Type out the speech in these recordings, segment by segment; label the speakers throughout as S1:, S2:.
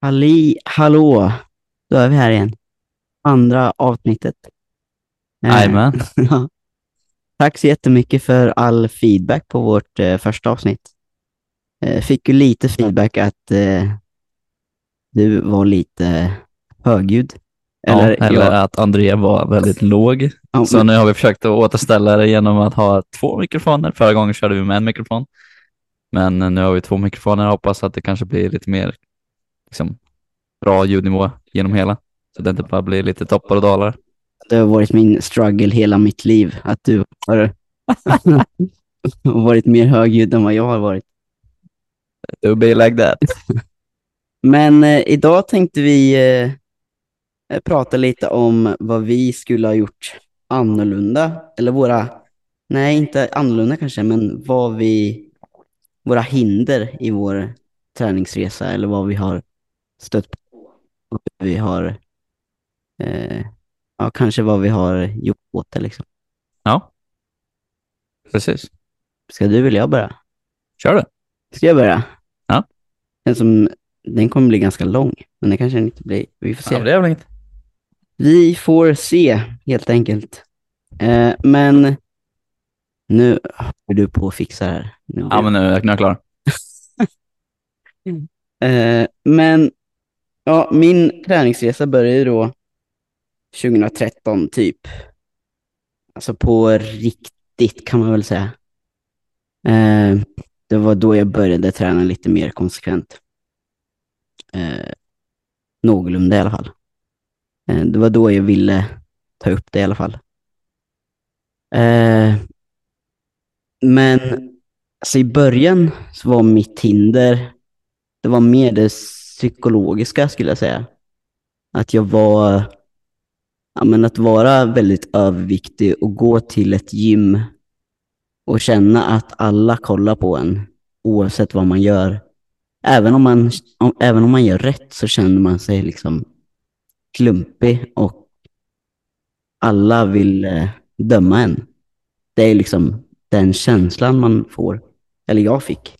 S1: Halli, hallå! Då är vi här igen. Andra avsnittet. Eh,
S2: Jajamän.
S1: ja. Tack så jättemycket för all feedback på vårt eh, första avsnitt. Eh, fick ju lite feedback att eh, du var lite högljudd.
S2: Eller, ja, eller att André var väldigt låg.
S1: Ja,
S2: Så
S1: men-
S2: nu har vi försökt att återställa det genom att ha två mikrofoner. Förra gången körde vi med en mikrofon. Men nu har vi två mikrofoner. Jag hoppas att det kanske blir lite mer liksom, bra ljudnivå genom hela. Så det inte bara blir lite toppar och dalar.
S1: Det har varit min struggle hela mitt liv, att du har varit mer högljudd än vad jag har varit.
S2: Det be like that.
S1: Men eh, idag tänkte vi eh, eh, prata lite om vad vi skulle ha gjort annorlunda, eller våra, nej inte annorlunda kanske, men vad vi, våra hinder i vår träningsresa, eller vad vi har stött på, och hur vi har, eh, ja kanske vad vi har gjort åt det liksom.
S2: Ja, precis.
S1: Ska du eller jag börja?
S2: Kör du.
S1: Ska jag börja?
S2: Ja.
S1: Den, som, den kommer bli ganska lång, men det kanske inte blir. Vi får se.
S2: Ja, det är väl inget.
S1: Vi får se, helt enkelt. Eh, men nu är du på att fixa det här. Nu
S2: Ja, men nu är jag klar.
S1: eh, men ja, min träningsresa började då 2013 typ. Alltså på riktigt kan man väl säga. Eh, det var då jag började träna lite mer konsekvent. Eh, någorlunda i alla fall. Eh, det var då jag ville ta upp det i alla fall. Eh, men alltså i början så var mitt hinder, det var mer det psykologiska skulle jag säga. Att jag var, ja men att vara väldigt överviktig och gå till ett gym och känna att alla kollar på en oavsett vad man gör. Även om man, om, även om man gör rätt så känner man sig liksom klumpig och alla vill eh, döma en. Det är liksom den känslan man får, eller jag fick.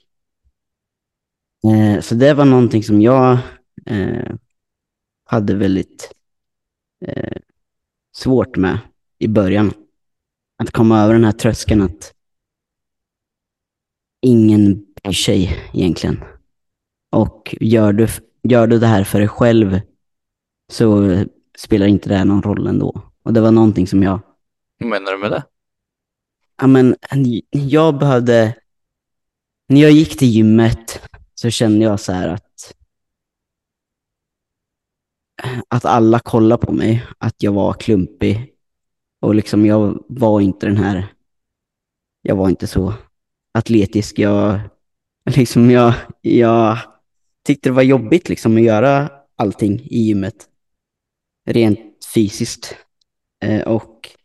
S1: Eh, så det var någonting som jag eh, hade väldigt eh, svårt med i början. Att komma över den här tröskeln att ingen bryr sig egentligen. Och gör du, gör du det här för dig själv så spelar inte det här någon roll ändå. Och det var någonting som jag,
S2: Vad menar du med det?
S1: ja men jag behövde, när jag gick till gymmet så kände jag så här att, att alla kollade på mig, att jag var klumpig. Och liksom jag var inte den här, jag var inte så atletisk. Jag, liksom jag, jag tyckte det var jobbigt liksom att göra allting i gymmet. Rent fysiskt. Eh, och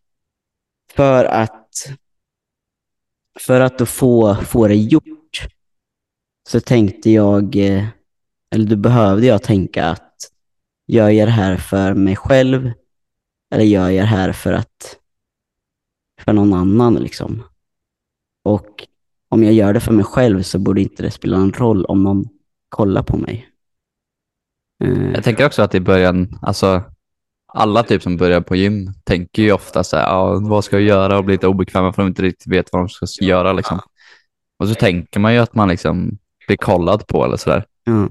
S1: för att för att få, få det gjort så tänkte jag, eh, eller då behövde jag tänka att gör jag det här för mig själv eller gör jag det här för att för någon annan liksom. Och om jag gör det för mig själv så borde inte det spela någon roll om någon kollar på mig. Eh,
S2: Jag tänker också att i början, alltså alla typ som börjar på gym tänker ju ofta så här, ja, vad ska jag göra och blir lite obekväma för de inte riktigt vet vad de ska göra liksom. Och så tänker man ju att man liksom blir kollad på eller sådär.
S1: ja.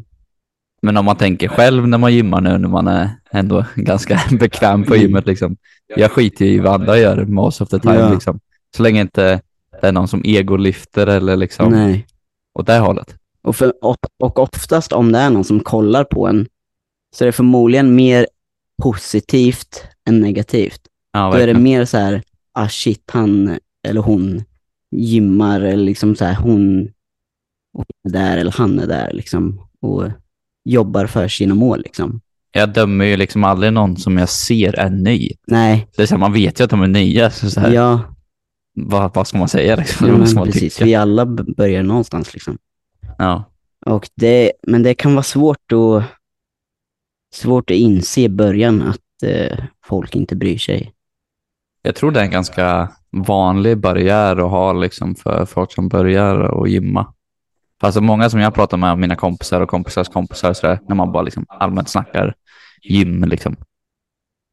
S2: Men om man tänker själv när man gymmar nu när man är ändå ganska bekväm på gymmet liksom. Jag skiter ju i vad andra gör most of the time
S1: Ja.
S2: liksom. Så länge inte det är någon som egolyfter eller liksom
S1: Nej.
S2: åt det hållet.
S1: Och, för, och, oftast om det är någon som kollar på en så är det förmodligen mer positivt än negativt.
S2: Ja,
S1: Då är det mer så här, ah shit, han eller hon gymmar eller liksom så här, hon, hon är där eller han är där liksom och jobbar för sina mål liksom.
S2: Jag dömer ju liksom aldrig någon som jag ser är ny.
S1: Nej,
S2: Det är så här, man vet ju att de är nya. Så så här,
S1: ja,
S2: vad, vad ska man säga liksom?
S1: ja men precis.
S2: tycka?
S1: Vi alla börjar någonstans liksom.
S2: Ja.
S1: Och det, men det kan vara svårt att, svårt att inse i början att eh, folk inte bryr sig.
S2: Jag tror det är en ganska vanlig barriär att ha liksom för folk som börjar att gymma. Alltså många som jag pratar med, mina kompisar och kompisars kompisar, så där, när man bara liksom allmänt snackar gym liksom.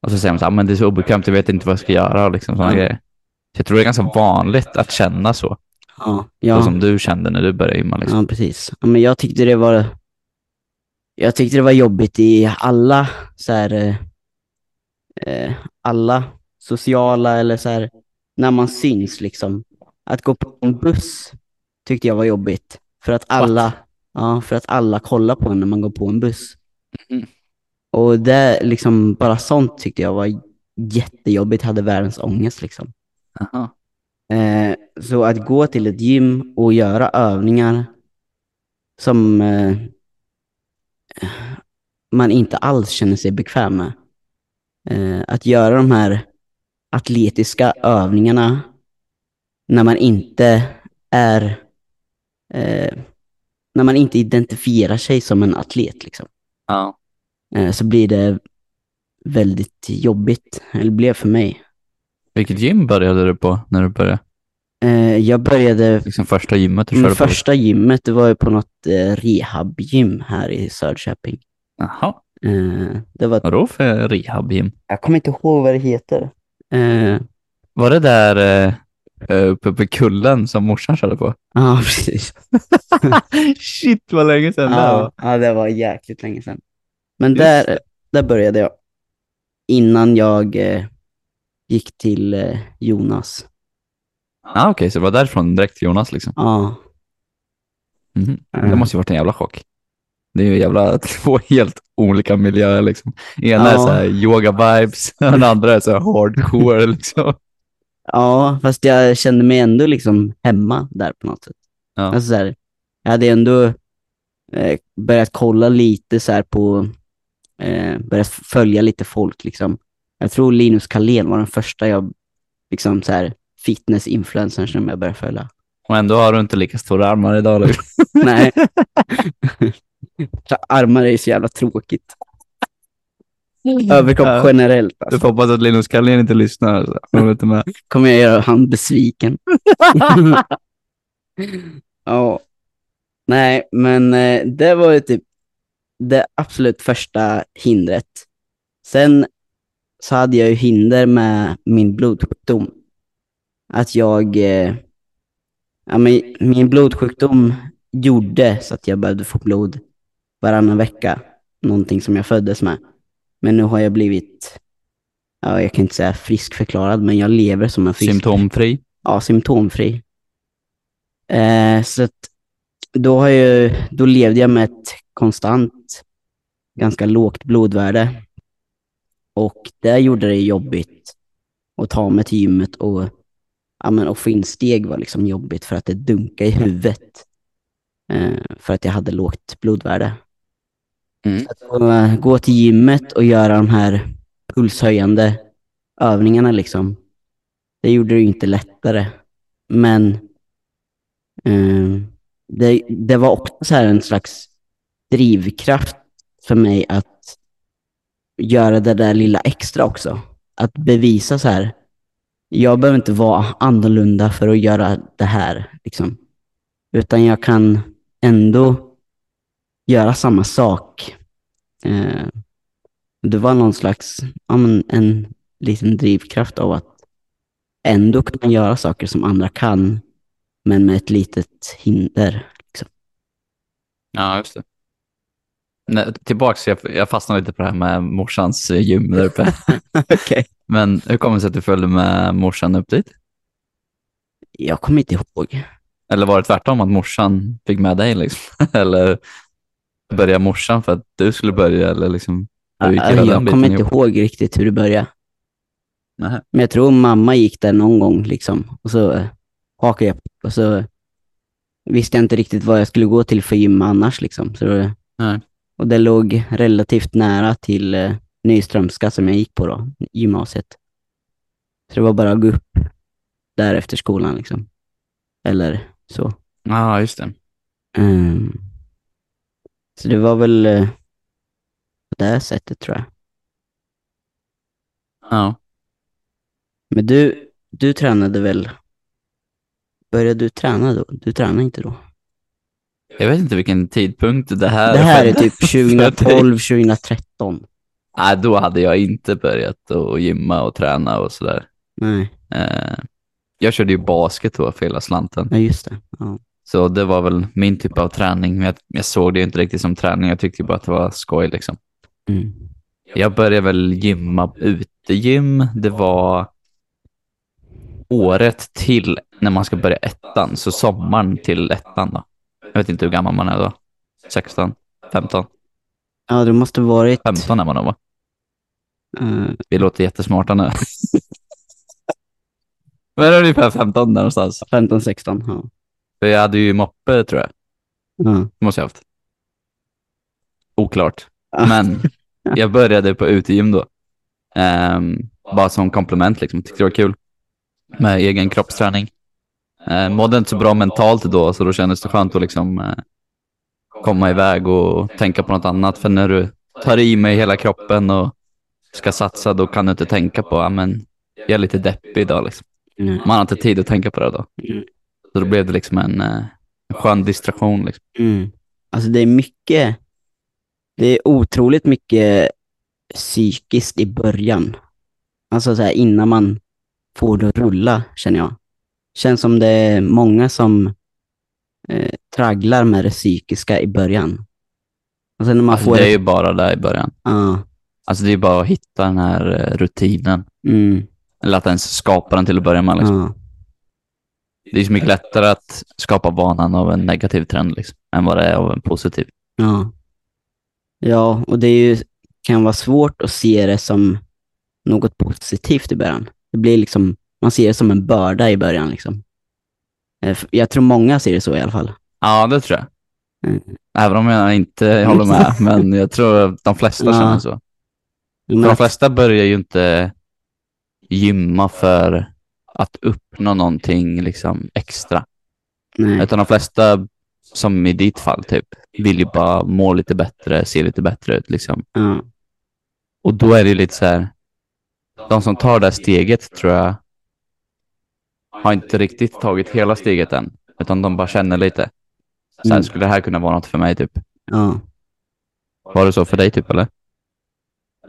S2: Och så säger man så här, men det är så obekvämt, jag vet inte vad jag ska göra och liksom sådana
S1: Ja.
S2: grejer. Så jag tror det är ganska vanligt att känna så,
S1: Ja,
S2: så
S1: ja,
S2: som du kände när du började gymma liksom.
S1: ja precis. Ja, men jag tyckte det var jag tyckte det var jobbigt i alla så här, eh, alla sociala eller så här, när man syns liksom. Att gå på en buss tyckte jag var jobbigt. För att alla, ja, för att alla kollar på en när man går på en buss.
S2: Mhm.
S1: Och det liksom, bara sånt tyckte jag var jättejobbigt, hade världens ångest liksom.
S2: Aha.
S1: Eh, så att gå till ett gym och göra övningar som eh, man inte alls känner sig bekväm med. Eh, att göra de här atletiska övningarna när man inte är eh, när man inte identifierar sig som en atlet liksom.
S2: Ja.
S1: Eh, så blir det väldigt jobbigt, eller blev för mig.
S2: Vilket gym började du på när du började?
S1: Eh, jag började
S2: Liksom första gymmet du
S1: Min
S2: körde på?
S1: första gymmet, det var ju på något eh, rehabgym här i Söderköping.
S2: Jaha,
S1: Eh, det var,
S2: vadå för rehabgym?
S1: jag kommer inte ihåg vad det heter. Eh,
S2: Var det där uppe på kullen som morsan körde på?
S1: Ja, precis.
S2: Shit vad länge sedan det
S1: Ja,
S2: var.
S1: ja, det var jäkligt länge sedan. Men
S2: Just
S1: där, där började jag. Innan jag eh, gick till eh, Jonas.
S2: Ah, Okej, så det var därifrån direkt till Jonas liksom.
S1: Ja. Mm.
S2: Det måste ju varit en jävla chock. Det är ju jävla två helt olika miljöer liksom. Ena är
S1: Ja.
S2: så här yoga-vibes, och den andra är så här hardcore liksom.
S1: Ja, fast jag kände mig ändå liksom hemma där på något sätt.
S2: Ja.
S1: Alltså så här, jag hade ändå eh, börjat kolla lite så på, eh, börjat följa lite folk liksom. Jag tror Linus Karlén var den första jag, liksom så här fitness-influencern som jag började följa.
S2: Och ändå har du inte lika stora armar idag. Liksom.
S1: Nej. Armar är ju så jävla tråkigt. Överkropp
S2: Ja.
S1: generellt.
S2: Du
S1: Alltså.
S2: får hoppas att Linus Karlén inte lyssnar. Alltså. Inte med.
S1: Kommer jag göra han besviken. ja. Nej, men eh, det var ju typ det absolut första hindret. Sen så hade jag ju hinder med min blodsjukdom. Att jag... Eh, ja, men min blodsjukdom gjorde så att jag behövde få blod varannan vecka. Någonting som jag föddes med. Men nu har jag blivit, ja, jag kan inte säga friskförklarad, men jag lever som en frisk
S2: Symptomfri.
S1: ja, symptomfri. Eh, så att då, har jag, då levde jag med ett konstant, ganska lågt blodvärde. Och det gjorde det jobbigt att ta mig till gymmet och, ja, men, och få in steg var liksom jobbigt för att det dunkade i huvudet. Eh, för att jag hade lågt blodvärde.
S2: Mm.
S1: Att eh, gå, till gymmet och göra de här pulshöjande övningarna liksom. Det gjorde det ju inte lättare. Men eh, det, det var också så här en slags drivkraft för mig att göra det där lilla extra också. Att bevisa så här, jag behöver inte vara annorlunda för att göra det här. Liksom. Utan jag kan ändå göra samma sak. Eh, det var någon slags, ja, men en liten drivkraft av att ändå kunna göra saker som andra kan, men med ett litet hinder. Liksom.
S2: Ja, just det. Nej, tillbaks, jag, jag fastnade lite på det här med morsans eh, gym där uppe.
S1: Okej.
S2: Men hur kommer det sig att du följde med morsan upp dit?
S1: Jag kommer inte ihåg.
S2: Eller var det tvärtom, att morsan fick med dig liksom? Eller började morsan för att du skulle börja? Eller liksom,
S1: jag kommer inte
S2: ihop?
S1: ihåg riktigt hur det började.
S2: Nähä.
S1: Men jag tror mamma gick där någon gång liksom. Och så eh, hakade jag på. Och så visste jag inte riktigt vad jag skulle gå till för gym annars liksom. Så det, och det låg relativt nära till eh, Nyströmska som jag gick på då, gymnasiet. Så det var bara att gå upp där efter skolan liksom. Eller så.
S2: Ja, just det.
S1: Ehm, så det var väl eh, på det sättet tror jag.
S2: Ja.
S1: Men du, du tränade väl? Började du träna då? Du tränade inte då?
S2: Jag vet inte vilken tidpunkt det här
S1: Det här är typ
S2: för dig.
S1: 2012, 2013.
S2: Nej, då hade jag inte börjat att gymma och träna och sådär.
S1: Nej,
S2: Eh, jag körde ju basket då för hela slanten.
S1: ja just det. Ja.
S2: Så det var väl min typ av träning. Men jag, jag såg det inte riktigt som träning. Jag tyckte bara att det var skoj liksom.
S1: Mm.
S2: Jag började väl gymma utegym. Det var året till när man ska börja ettan. Så sommaren till ettan då. Jag vet inte hur gammal man är då. 16, 15,
S1: Ja, det måste varit...
S2: 15 är man nog va?
S1: eh,
S2: Vi låter jättesmarta nu. Men det är ungefär 15 där någonstans.
S1: 15, 16. Ja.
S2: För jag hade ju moppe tror jag.
S1: Ja.
S2: Det måste jag haft. Oklart. Men jag började på utegym då. Ehm, bara som komplement liksom. Tyckte det var kul. Med egen kroppsträning. Uh, mådde inte så bra mentalt då, så då kändes det skönt att liksom eh, komma iväg och tänka på något annat. För när du tar i med hela kroppen och ska satsa, då kan du inte tänka på, ja men jag är lite deppig idag liksom.
S1: Mm.
S2: Man har inte tid att tänka på det då. Så då blev det liksom en, eh, en skön distraktion liksom.
S1: Mm. Alltså det är mycket, det är otroligt mycket psykiskt i början. Alltså så här innan man får det att rulla, känner jag. Känns som det är många som eh, tragglar med det psykiska i början. Sen när man
S2: Alltså,
S1: får
S2: det är ju bara där i början.
S1: Ja,
S2: Alltså det är bara att hitta den här eh, rutinen.
S1: mm,
S2: Eller att ens skapa den till att börja med. Liksom.
S1: ja,
S2: Det är så mycket lättare att skapa vanan av en negativ trend liksom, än vad det är av en positiv.
S1: ja. Ja, och det är ju, kan vara svårt att se det som något positivt i början. Det blir liksom, man ser det som en börda i början. Liksom. Eh, Jag tror många ser det så i alla fall.
S2: Ja, det tror jag.
S1: Mm.
S2: Även om jag inte håller med, men jag tror att de flesta
S1: Ja.
S2: känner så.
S1: Men
S2: de flesta börjar ju inte gymma för att uppnå någonting liksom extra.
S1: nej.
S2: Utan de flesta, som i ditt fall, typ, vill ju bara må lite bättre, se lite bättre ut. Liksom.
S1: Ja,
S2: Och då är det lite så här, de som tar det här steget tror jag har inte riktigt tagit hela steget än, utan de bara känner lite. Så här,
S1: Mm.
S2: skulle det här kunna vara något för mig typ?
S1: ja.
S2: Var det så för dig typ eller?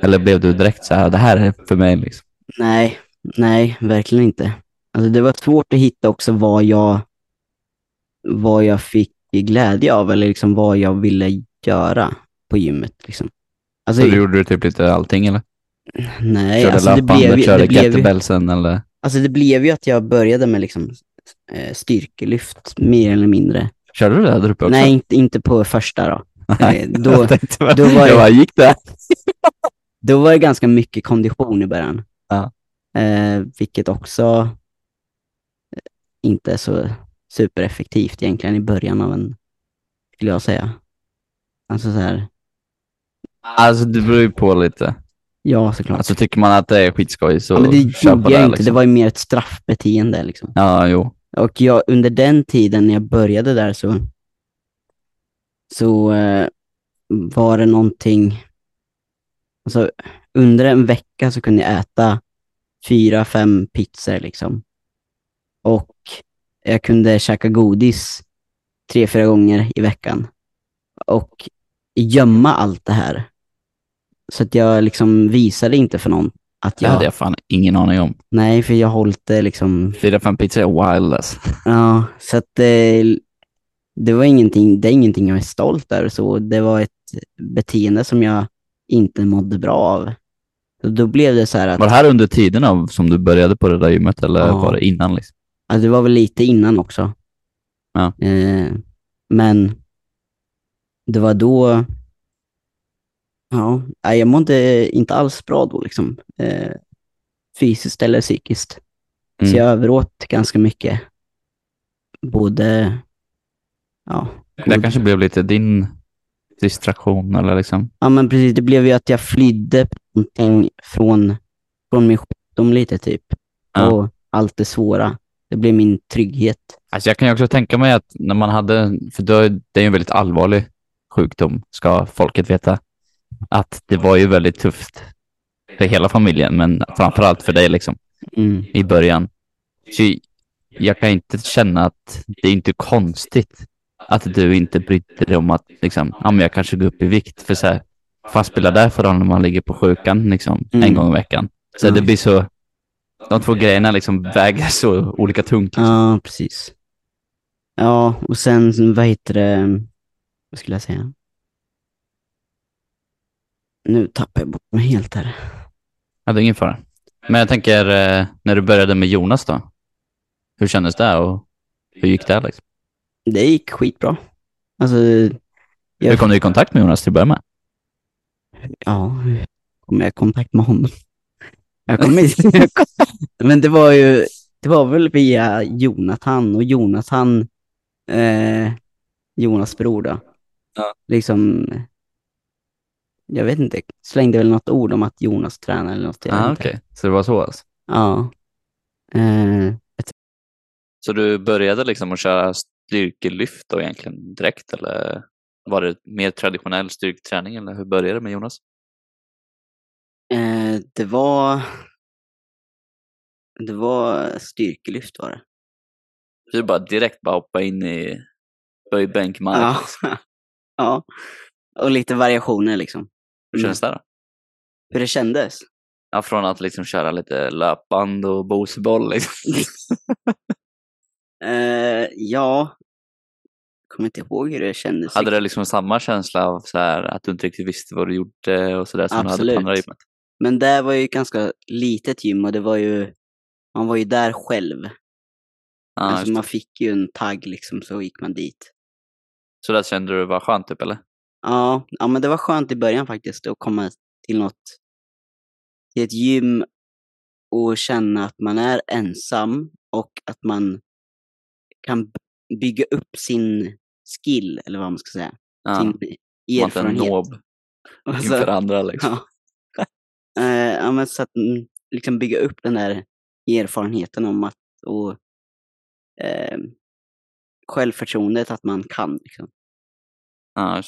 S2: Eller blev du direkt så här, det här är för mig liksom?
S1: Nej, nej, verkligen inte. Alltså det var svårt att hitta också vad jag, vad jag fick glädje av eller liksom vad jag ville göra på gymmet. Liksom. Alltså,
S2: Så du gjorde du typ lite allting eller?
S1: nej,
S2: körde
S1: alltså det, blev,
S2: körde
S1: det, blev, ju-
S2: kettlebellsen eller?
S1: alltså det blev ju att jag började med liksom, eh, styrkelyft, mer eller mindre.
S2: Körde du det där uppe också?
S1: Nej, inte, inte på första då.
S2: Nej,
S1: eh, då-
S2: jag tänkte
S1: då var
S2: jag gick det?
S1: Då var det ganska mycket kondition i början.
S2: Ja.
S1: Eh, vilket också eh, inte är så supereffektivt egentligen i början av en, skulle jag säga. Alltså så här,
S2: Alltså det beror ju på lite.
S1: ja såklart.
S2: Alltså tycker man att det är skitskoj så
S1: ja, men det gjorde jag
S2: det.
S1: inte,
S2: Liksom.
S1: det var ju mer ett straffbeteende liksom.
S2: Ja, jo.
S1: Och jag, under den tiden när jag började där så, så eh, var det någonting, alltså under en vecka så kunde jag äta fyra, fem pizzor liksom. Och jag kunde käka godis tre, fyra gånger i veckan. Och gömma allt det här. Så att jag liksom visade inte för någon att
S2: Det hade
S1: jag,
S2: jag fan ingen aning om.
S1: nej för jag hållit det liksom
S2: Fyra, fem pizzor är wild alltså.
S1: Ja, så att det, det var ingenting, det är ingenting jag är stolt över så. Det var ett beteende som jag inte mådde bra av. Då blev det så här att,
S2: Var det här under tiden av som du började på det där gymmet eller
S1: Ja.
S2: var det innan? Liksom?
S1: alltså det var väl lite innan också.
S2: Ja.
S1: Eh, men det var då, ja, jag mådde inte alls bra då liksom. Eh, fysiskt eller psykiskt.
S2: Mm.
S1: Så jag överåt ganska mycket. Både, ja,
S2: Det kanske blev lite din distraktion eller liksom.
S1: Ja men precis, det blev ju att jag flydde någonting från, från min sjukdom lite typ.
S2: Ja.
S1: Och allt det svåra. Det blev min trygghet.
S2: Alltså jag kan ju också tänka mig att när man hade, för då, det är ju en väldigt allvarlig sjukdom, ska folket veta, att det var ju väldigt tufft för hela familjen, men framförallt för dig liksom
S1: Mm.
S2: i början. Så jag kan inte känna att det är inte konstigt att du inte brydde dig om att liksom, ja, men jag kanske går upp i vikt. För så här, vad spelar det för roll när man ligger på sjukan liksom,
S1: Mm.
S2: en gång i veckan? Så
S1: Ja.
S2: det blir så, de två grejerna liksom väger så olika tungt. Liksom.
S1: Ja, precis. Ja, och sen vad heter det, vad skulle jag säga? Nu tappar jag bort mig helt här.
S2: Ja, det är ingen fara. Men jag tänker, eh, när du började med Jonas då? Hur kändes det och hur gick det? Liksom?
S1: Det gick skitbra. Alltså,
S2: Hur
S1: jag,
S2: kom du i kontakt med Jonas till att börja med?
S1: ja, hur kom jag i kontakt med honom? Jag kom i, men det var ju, det var väl via Jonathan och Jonathan, eh, Jonas bror då.
S2: Ja.
S1: Liksom, jag vet inte, slängde väl något ord om att Jonas tränar eller något.
S2: Ah. Okej, så det var så alltså?
S1: Ja. Eh,
S2: Så du började liksom att köra styrkelyft då egentligen direkt eller var det mer traditionell styrketräning eller hur började det med Jonas?
S1: eh, det var, det var styrkelyft var det.
S2: Du bara direkt bara hoppa in i böjbänkmark.
S1: Ja. ja. Och lite variationer liksom.
S2: Hur kändes det då?
S1: Hur det kändes?
S2: Ja, från att liksom köra lite löpband och boseboll liksom.
S1: Eh, ja, kommer inte ihåg hur det kändes.
S2: Hade det liksom samma känsla av så här, att du inte riktigt visste vad du gjorde och sådär som du hade
S1: Absolut.
S2: på andra gymmet?
S1: Men det var ju ganska litet gym och det var ju, man var ju där själv.
S2: Ja,
S1: alltså man fick ju en tagg liksom så gick man dit.
S2: Så där kände du det var skönt typ eller?
S1: Ja, ja, men det var skönt i början faktiskt att komma till något, till ett gym och känna att man är ensam och att man kan bygga upp sin skill, eller vad man ska säga,
S2: Ja,
S1: sin
S2: man
S1: erfarenhet.
S2: nob
S1: Alltså,
S2: inför andra liksom.
S1: ja. Eh, ja, men så att mm, liksom bygga upp den där erfarenheten om att, och eh, självförtroendet att man kan. Liksom.
S2: Ja.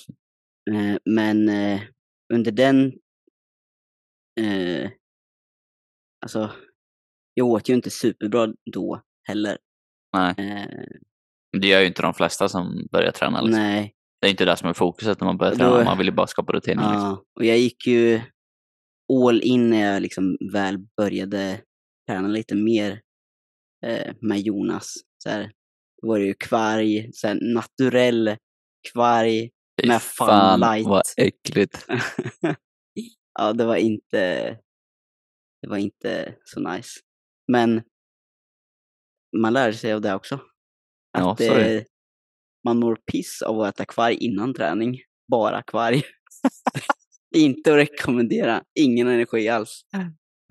S1: Eh, men eh, under den... Eh, alltså, jag åt ju inte superbra då heller.
S2: Nej,
S1: Eh,
S2: det gör ju inte de flesta som börjar träna. Liksom.
S1: nej,
S2: Det är inte det som är fokuset när man börjar
S1: Då-
S2: träna. Man vill ju bara skapa rutiner. Liksom.
S1: ja, och jag gick ju all in när jag liksom väl började träna lite mer eh, med Jonas. Så här, då var det ju kvarg, så här, naturell kvarg.
S2: Fy
S1: med
S2: fan vad äckligt.
S1: ja, det var inte, det var inte så nice. Men man lärde sig av det också.
S2: Ja,
S1: Att
S2: så är det.
S1: eh, man mår piss av att äta kvarg innan träning. Bara kvarg. inte att rekommendera. Ingen energi alls.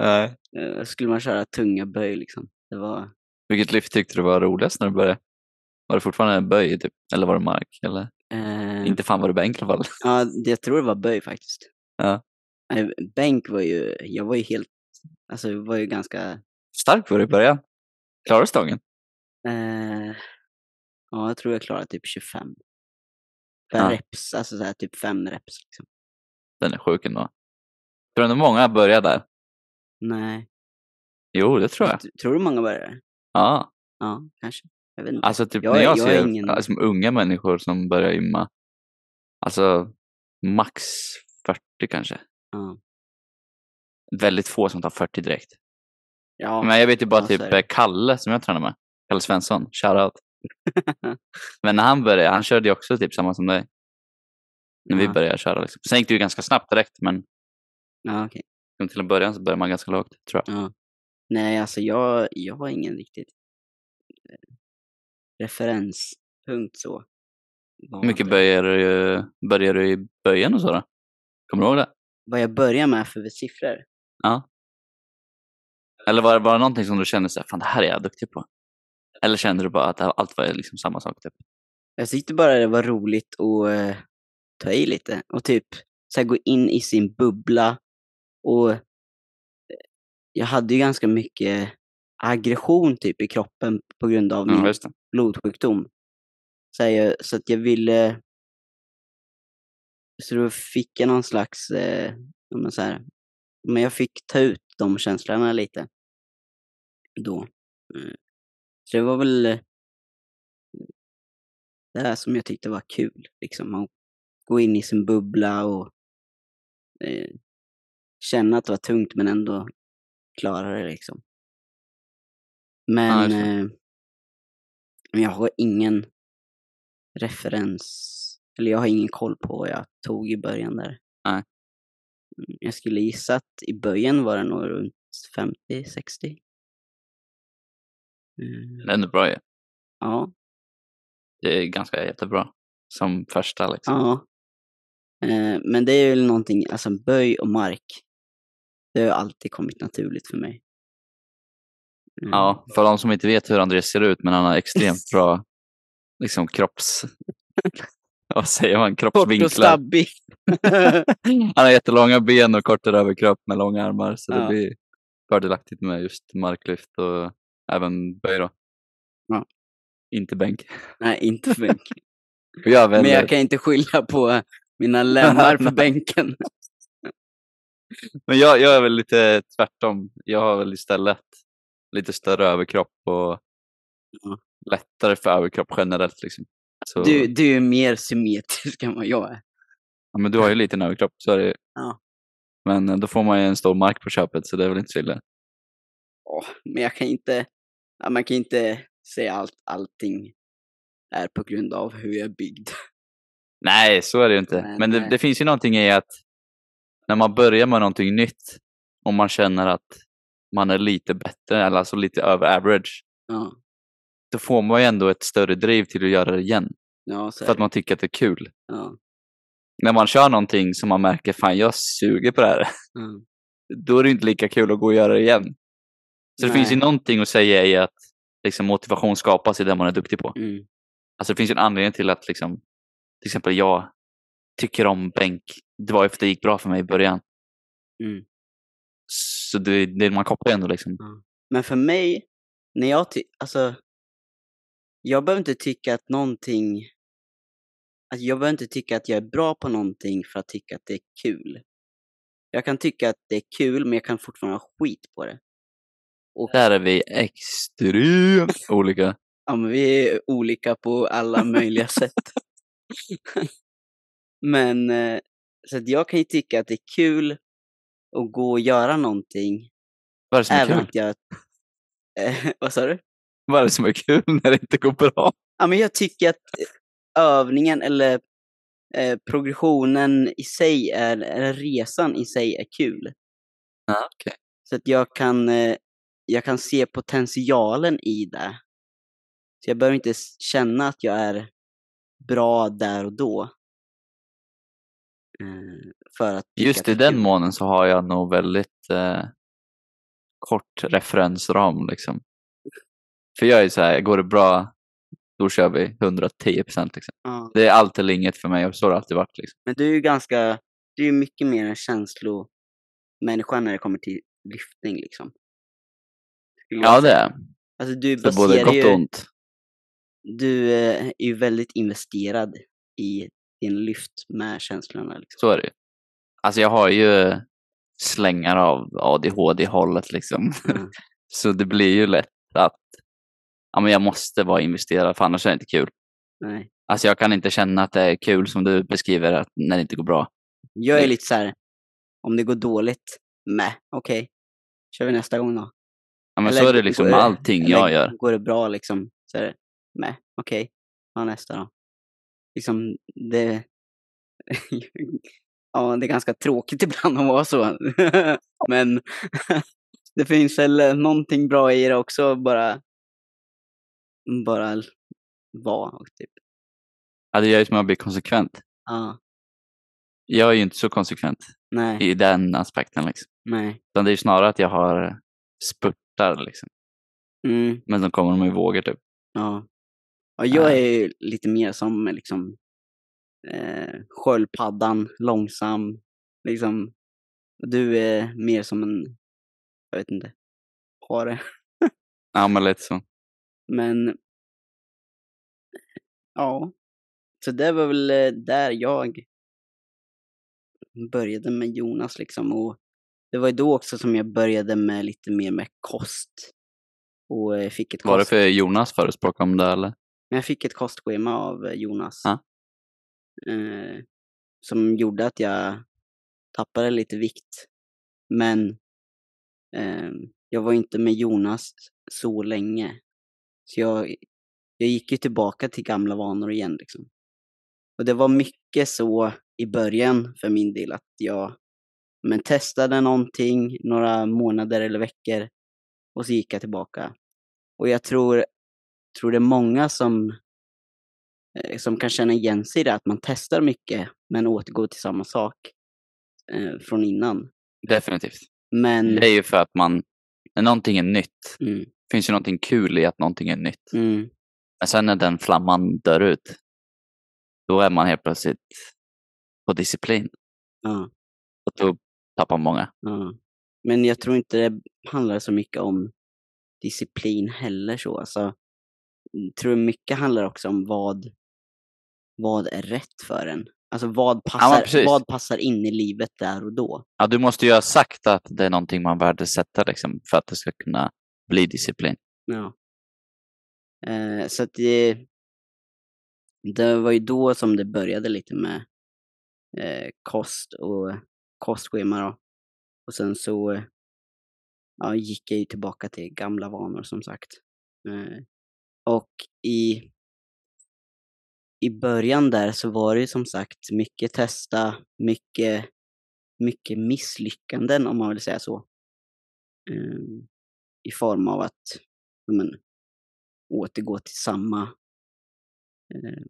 S2: Nej.
S1: Eh, skulle man köra tunga böj liksom. Det var,
S2: Vilket lyft tyckte du var roligast när du började? Var det fortfarande böj typ? Eller var det mark? Eller?
S1: eh,
S2: Inte fan var det bänk i alla fall.
S1: Ja, det- jag tror det var böj faktiskt.
S2: Ja.
S1: Eh, Bänk var ju, jag var ju helt, alltså jag var ju ganska,
S2: Stark var du i början. Klarade du stången?
S1: eh, ja jag tror jag klarade typ 25. Per
S2: Ja.
S1: reps, alltså så här, typ fem reps liksom.
S2: Den är sjuk ändå. Tror du många börjar där?
S1: Nej.
S2: Jo, det tror jag.
S1: T- Tror du många börjar?
S2: Ja,
S1: Ja, kanske. Jag vet inte.
S2: alltså typ
S1: Jag
S2: när
S1: är-
S2: jag,
S1: jag
S2: ser
S1: ingen-
S2: alltså, unga människor som börjar gymma, alltså max 40 kanske.
S1: Ja.
S2: Väldigt få som tar 40 direkt.
S1: Ja.
S2: Men jag vet ju bara typ eh, Kalle som jag tränar med. Kalle Svensson, shoutout. Men när han började, han körde ju också typ samma som dig. När vi
S1: Ja.
S2: började köra. Liksom. Sen gick det ju ganska snabbt direkt, men
S1: Ja, okej.
S2: till en början så börjar man ganska lågt, tror jag.
S1: Ja. Nej, alltså jag, jag har ingen riktigt eh, referenspunkt så.
S2: Hur mycket böjer du, du i böjen och så då? Kommer du ihåg det?
S1: Vad jag börjar med för siffror?
S2: Ja. Eller var det bara någonting som du kände så här, fan det här är jag duktig på? Eller kände du bara att allt var liksom samma sak? Typ?
S1: Jag tyckte bara det var roligt att eh, ta i lite och typ så här, gå in i sin bubbla. Och eh, jag hade ju ganska mycket aggression typ i kroppen på grund av min blodsjukdom. Så, jag, så att jag ville... Så då fick jag någon slags... Eh, men så här, men jag fick ta ut de känslorna lite. Då. Mm. Så det var väl... eh, det här som jag tyckte var kul. Liksom, man går in i sin bubbla och eh, känna att det var tungt men ändå klara det liksom. Men, eh, jag har ingen referens, eller jag har ingen koll på vad jag tog i början där.
S2: Nej.
S1: Mm, Jag skulle gissa att i början var det nog runt 50-60. Mm,
S2: Det är ändå bra ju.
S1: ja,
S2: Det är ganska jättebra. Som första liksom.
S1: ja. Eh, Men det är väl någonting, alltså böj och mark, det har alltid kommit naturligt för mig. Mm.
S2: Ja, för de som inte vet hur Andreas ser ut, men han har extremt bra liksom kropps... Vad säger man?
S1: Kort och
S2: Kroppsvinklar.
S1: stabbig.
S2: Han har jättelånga ben och kortare överkropp med långa armar, så det
S1: Ja.
S2: blir fördelaktigt med just marklyft och även böj då.
S1: Ja.
S2: Inte bänk.
S1: Nej, inte bänk.
S2: Jag
S1: Men jag kan inte skylla på mina lemmar på bänken.
S2: men jag, jag är väl lite tvärtom. Jag har väl istället lite större överkropp och lättare för överkropp generellt. Liksom. Så,
S1: Du, du är mer symmetrisk än vad jag är.
S2: ja, men du har ju lite en överkropp, så är det.
S1: Ja.
S2: Men eh, då får man ju en stor mark på köpet, så det är väl inte så illa.
S1: Åh, men jag kan inte, ja, man kan inte säga allt, allting är på grund av hur jag är byggd.
S2: Nej, så är det ju inte.
S1: Nej,
S2: Men det,
S1: nej.
S2: det finns ju någonting i att när man börjar med någonting nytt och man känner att man är lite bättre, eller alltså lite över average,
S1: Ja,
S2: då får man ju ändå ett större driv till att göra det igen.
S1: ja
S2: För att
S1: det.
S2: man tycker att det är kul.
S1: Ja,
S2: När man kör någonting som man märker, fan jag suger på det här,
S1: ja.
S2: då är det inte lika kul att gå och göra det igen. Så det
S1: Nej.
S2: finns ju någonting att säga i att liksom, motivation skapas i det man är duktig på.
S1: Mm.
S2: Alltså det finns ju en anledning till att liksom, till exempel jag tycker om bänk. Det var ju för att det gick bra för mig i början.
S1: Mm.
S2: Så det, det man kopplar ändå liksom.
S1: Men för mig, när jag alltså, jag behöver inte tycka att någonting, alltså jag behöver inte tycka att jag är bra på någonting för att tycka att det är kul. Jag kan tycka att det är kul, men jag kan fortfarande ha skit på det. Och
S2: Där är vi extremt olika.
S1: ja, men vi är olika på alla möjliga sätt. men, eh, så att jag kan ju tycka att det är kul att gå och göra någonting,
S2: Vad är det som är
S1: även
S2: kul?
S1: att jag... Eh, vad sa du?
S2: Vad är det som är kul när det inte går bra?
S1: Ja, men jag tycker att övningen eller eh, progressionen i sig, är, eller resan i sig är kul.
S2: Ja, okej.
S1: Så att jag kan, eh, jag kan se potentialen i det. Så jag behöver inte känna att jag är bra där och då. Eh, för att
S2: Just i den månen så har jag nog väldigt eh, kort referensram liksom. För jag är så här, går det bra, då kör vi 110 procent. Liksom.
S1: Ja.
S2: Det är allt eller inget för mig och så har det alltid varit. Liksom.
S1: Men du är ju ganska, du är mycket mer en känslomänniska när det kommer till lyftning liksom.
S2: Ja, det är
S1: Alltså du
S2: för både
S1: baserar
S2: gott och ont.
S1: du eh, är ju väldigt investerad i din lyft med känslorna. Liksom.
S2: Så är det ju. Alltså jag har ju slängar av ADHD-hållet liksom.
S1: Mm.
S2: Så det blir ju lätt att ja, men jag måste vara investerad för annars är det inte kul.
S1: Nej.
S2: Alltså jag kan inte känna att det är kul som du beskriver att när det inte går bra.
S1: Jag är lite så här, om det går dåligt, med okej, kör vi nästa gång då.
S2: Ja, men
S1: Eller
S2: så är det liksom med allting
S1: eller
S2: jag gör.
S1: Går det bra liksom, så är det med okej, ja nästa då. Liksom det, ja det är ganska tråkigt ibland att vara så. Men det finns väl någonting bra i det också, bara, bara vara. Typ.
S2: Ja, det gör ju att jag blir konsekvent.
S1: Ja,
S2: Jag är ju inte så konsekvent
S1: nej,
S2: i den aspekten. Liksom.
S1: nej.
S2: Utan det är ju snarare att jag har spurtar. Liksom.
S1: Mm.
S2: Men de kommer de i vågor typ.
S1: Ja. ja jag
S2: Ja.
S1: är ju lite mer som liksom eh, sköldpaddan, långsam. Liksom. Du är mer som en, jag vet inte, hare.
S2: Ja, men lite så.
S1: Men ja, så det var väl eh, där jag började med Jonas liksom. Och det var ju då också som jag började med lite mer med kost. Och eh, fick ett
S2: Var det
S1: kost.
S2: för Jonas förespråkade om det eller?
S1: Jag fick ett kostschema av eh, Jonas.
S2: Ja.
S1: Eh, som gjorde att jag tappade lite vikt. Men eh, jag var inte med Jonas så länge. Så jag, jag gick ju tillbaka till gamla vanor igen. Liksom. Och det var mycket så i början för min del att jag men testade någonting några månader eller veckor och så gick jag tillbaka. Och jag tror, tror det är många som, eh, som kan känna igen sig i det, att man testar mycket men återgår till samma sak eh, från innan.
S2: Definitivt.
S1: Men...
S2: Det är ju för att man, när någonting är nytt,
S1: Mm,
S2: finns ju någonting kul i att någonting är nytt.
S1: mm,
S2: Men sen när den flamman dör ut, då är man helt plötsligt på disciplin.
S1: ja,
S2: Och då tappar många.
S1: ja. Men jag tror inte det handlar så mycket om disciplin heller så. Alltså, jag tror mycket handlar också om vad, vad är rätt för en. Alltså vad passar,
S2: precis.
S1: vad passar in i livet där och då.
S2: Ja, du måste ju ha sagt att det är någonting man värdesätter liksom, för att det ska kunna bli disciplin.
S1: Ja. Eh, så att det, det var ju då som det började lite med eh, kost och kostschema då. Och sen så ja, gick jag ju tillbaka till gamla vanor som sagt. Eh, och i, i början där så var det ju som sagt mycket testa, mycket, mycket misslyckanden om man vill säga så. Eh, i form av att ja, men, återgå till samma, eh,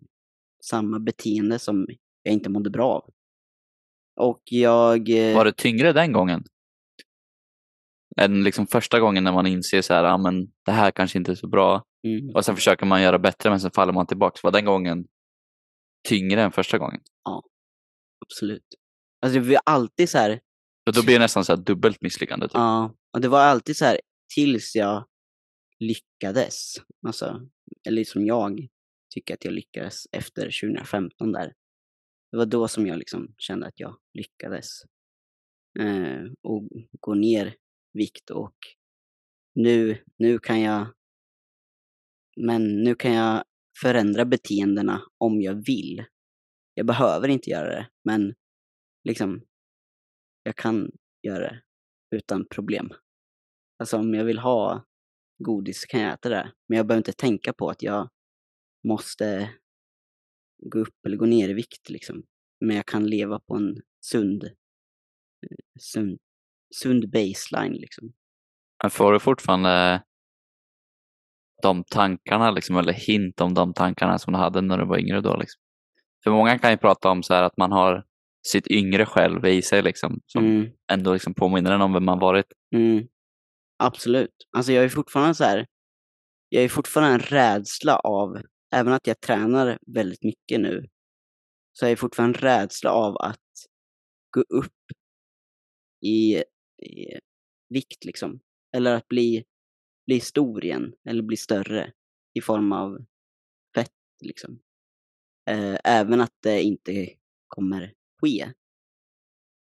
S1: samma beteende som jag inte mådde bra av. Och jag... Eh,
S2: Var det tyngre den gången? Än liksom första gången när man inser så här, ja men det här kanske inte är så bra.
S1: mm,
S2: Och sen försöker man göra bättre men sen faller man tillbaka. Var den gången tyngre än första gången?
S1: absolut. Alltså det var alltid så här,
S2: Och då blir det nästan så här dubbelt misslyckande. Typ.
S1: ja, och det var alltid så här tills jag lyckades. Alltså, eller som jag tycker att jag lyckades efter 2015 där. Det var då som jag liksom kände att jag lyckades. Eh, och gå ner vikt och nu, nu kan jag men nu kan jag förändra beteendena om jag vill. Jag behöver inte göra det, men liksom jag kan göra det utan problem. Alltså om jag vill ha godis så kan jag äta det, men jag behöver inte tänka på att jag måste gå upp eller gå ner i vikt liksom. Men jag kan leva på en sund, eh, sund, sund baseline liksom.
S2: Får du fortfarande de tankarna liksom, eller hint om de tankarna som du hade när du var yngre då? Liksom? För många kan ju prata om så här att man har sitt yngre själv i sig liksom, som
S1: Mm.
S2: ändå liksom påminner en om vem man varit.
S1: Mm. Absolut. Alltså jag är fortfarande så här, jag är fortfarande en rädsla av, även att jag tränar väldigt mycket nu, så är jag fortfarande en rädsla av att gå upp i, i vikt liksom. Eller att bli, bli stor igen, eller bli större i form av fett liksom. Eh, även att det inte kommer ske,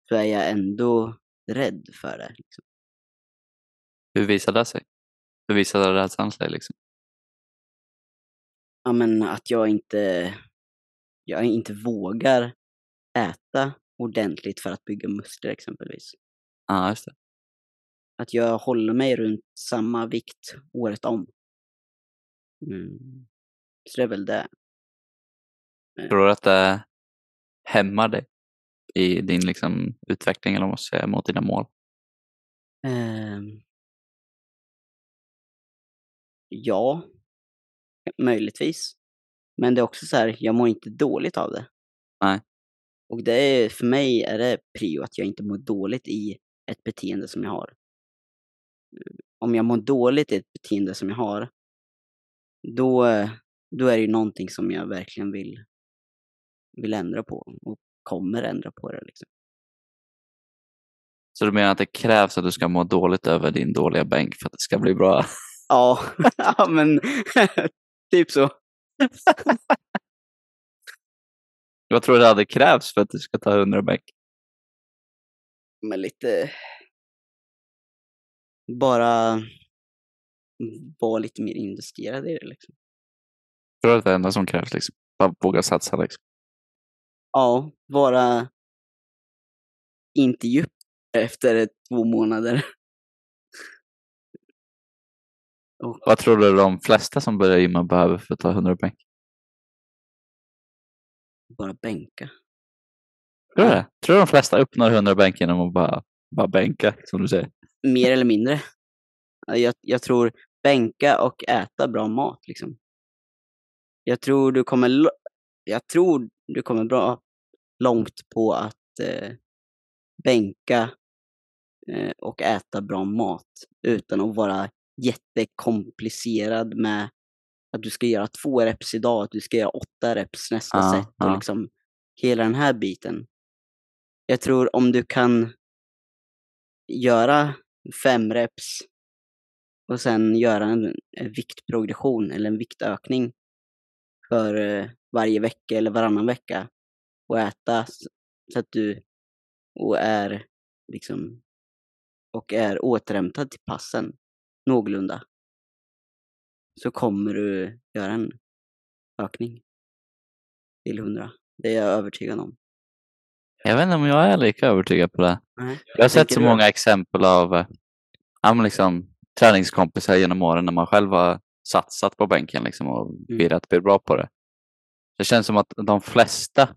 S1: så är jag ändå rädd för det. Liksom.
S2: Hur visar det sig? Hur visar rädslan sig? Liksom?
S1: ja, men att jag inte, jag inte vågar äta ordentligt för att bygga muskler exempelvis.
S2: Ja, just det.
S1: Att jag håller mig runt samma vikt året om. Mm. Så det är väl det.
S2: Tror du att det hämmar dig i din liksom, utveckling eller ska säga, mot dina mål?
S1: Ehm. Ja, möjligtvis. Men det är också så här, jag mår inte dåligt av det.
S2: Nej.
S1: Och det är, för mig är det prio att jag inte mår dåligt i ett beteende som jag har. Om jag mår dåligt i ett beteende som jag har, då, då är det ju någonting som jag verkligen vill, vill ändra på och kommer ändra på det. Liksom.
S2: Så du menar att det krävs att du ska må dåligt över din dåliga bänk för att det ska bli bra?
S1: Ja, ja men typ så.
S2: Vad tror du det hade krävts för att du ska ta 100 bänk?
S1: Men lite... Bara vara lite mer investerad i det liksom.
S2: Tror du att det är det enda som krävs liksom? Bara våga satsa liksom.
S1: Ja, vara inte djup efter två månader. Och
S2: Vad tror du de flesta som börjar gymma behöver för att ta 100 bänk?
S1: bara bänka.
S2: Tror du det? Tror du de flesta uppnår 100 bänk genom att bara, bara bänka, som du säger?
S1: Mer eller mindre. Ja, Jag, jag tror bänka och äta bra mat liksom. Jag tror du kommer, jag tror du kommer bra långt på att eh, bänka eh, och äta bra mat utan att vara jättekomplicerad med att du ska göra två reps idag, att du ska göra åtta reps nästa
S2: Ja,
S1: set och
S2: ja.
S1: liksom hela den här biten. Jag tror om du kan göra fem reps och sen göra en, viktprogression eller en viktökning för eh, varje vecka eller varannan vecka och äta så att du och är liksom och är återhämtad till passen någorlunda så kommer du göra en ökning till 100. Det är jag övertygad om.
S2: Jag vet inte om jag är lika övertygad på det.
S1: Nej.
S2: Jag har sett så
S1: du?
S2: många exempel av eh, liksom, träningskompisar genom åren när man själv har satsat på bänken liksom, och
S1: Mm.
S2: bli bra på det. Det känns som att de flesta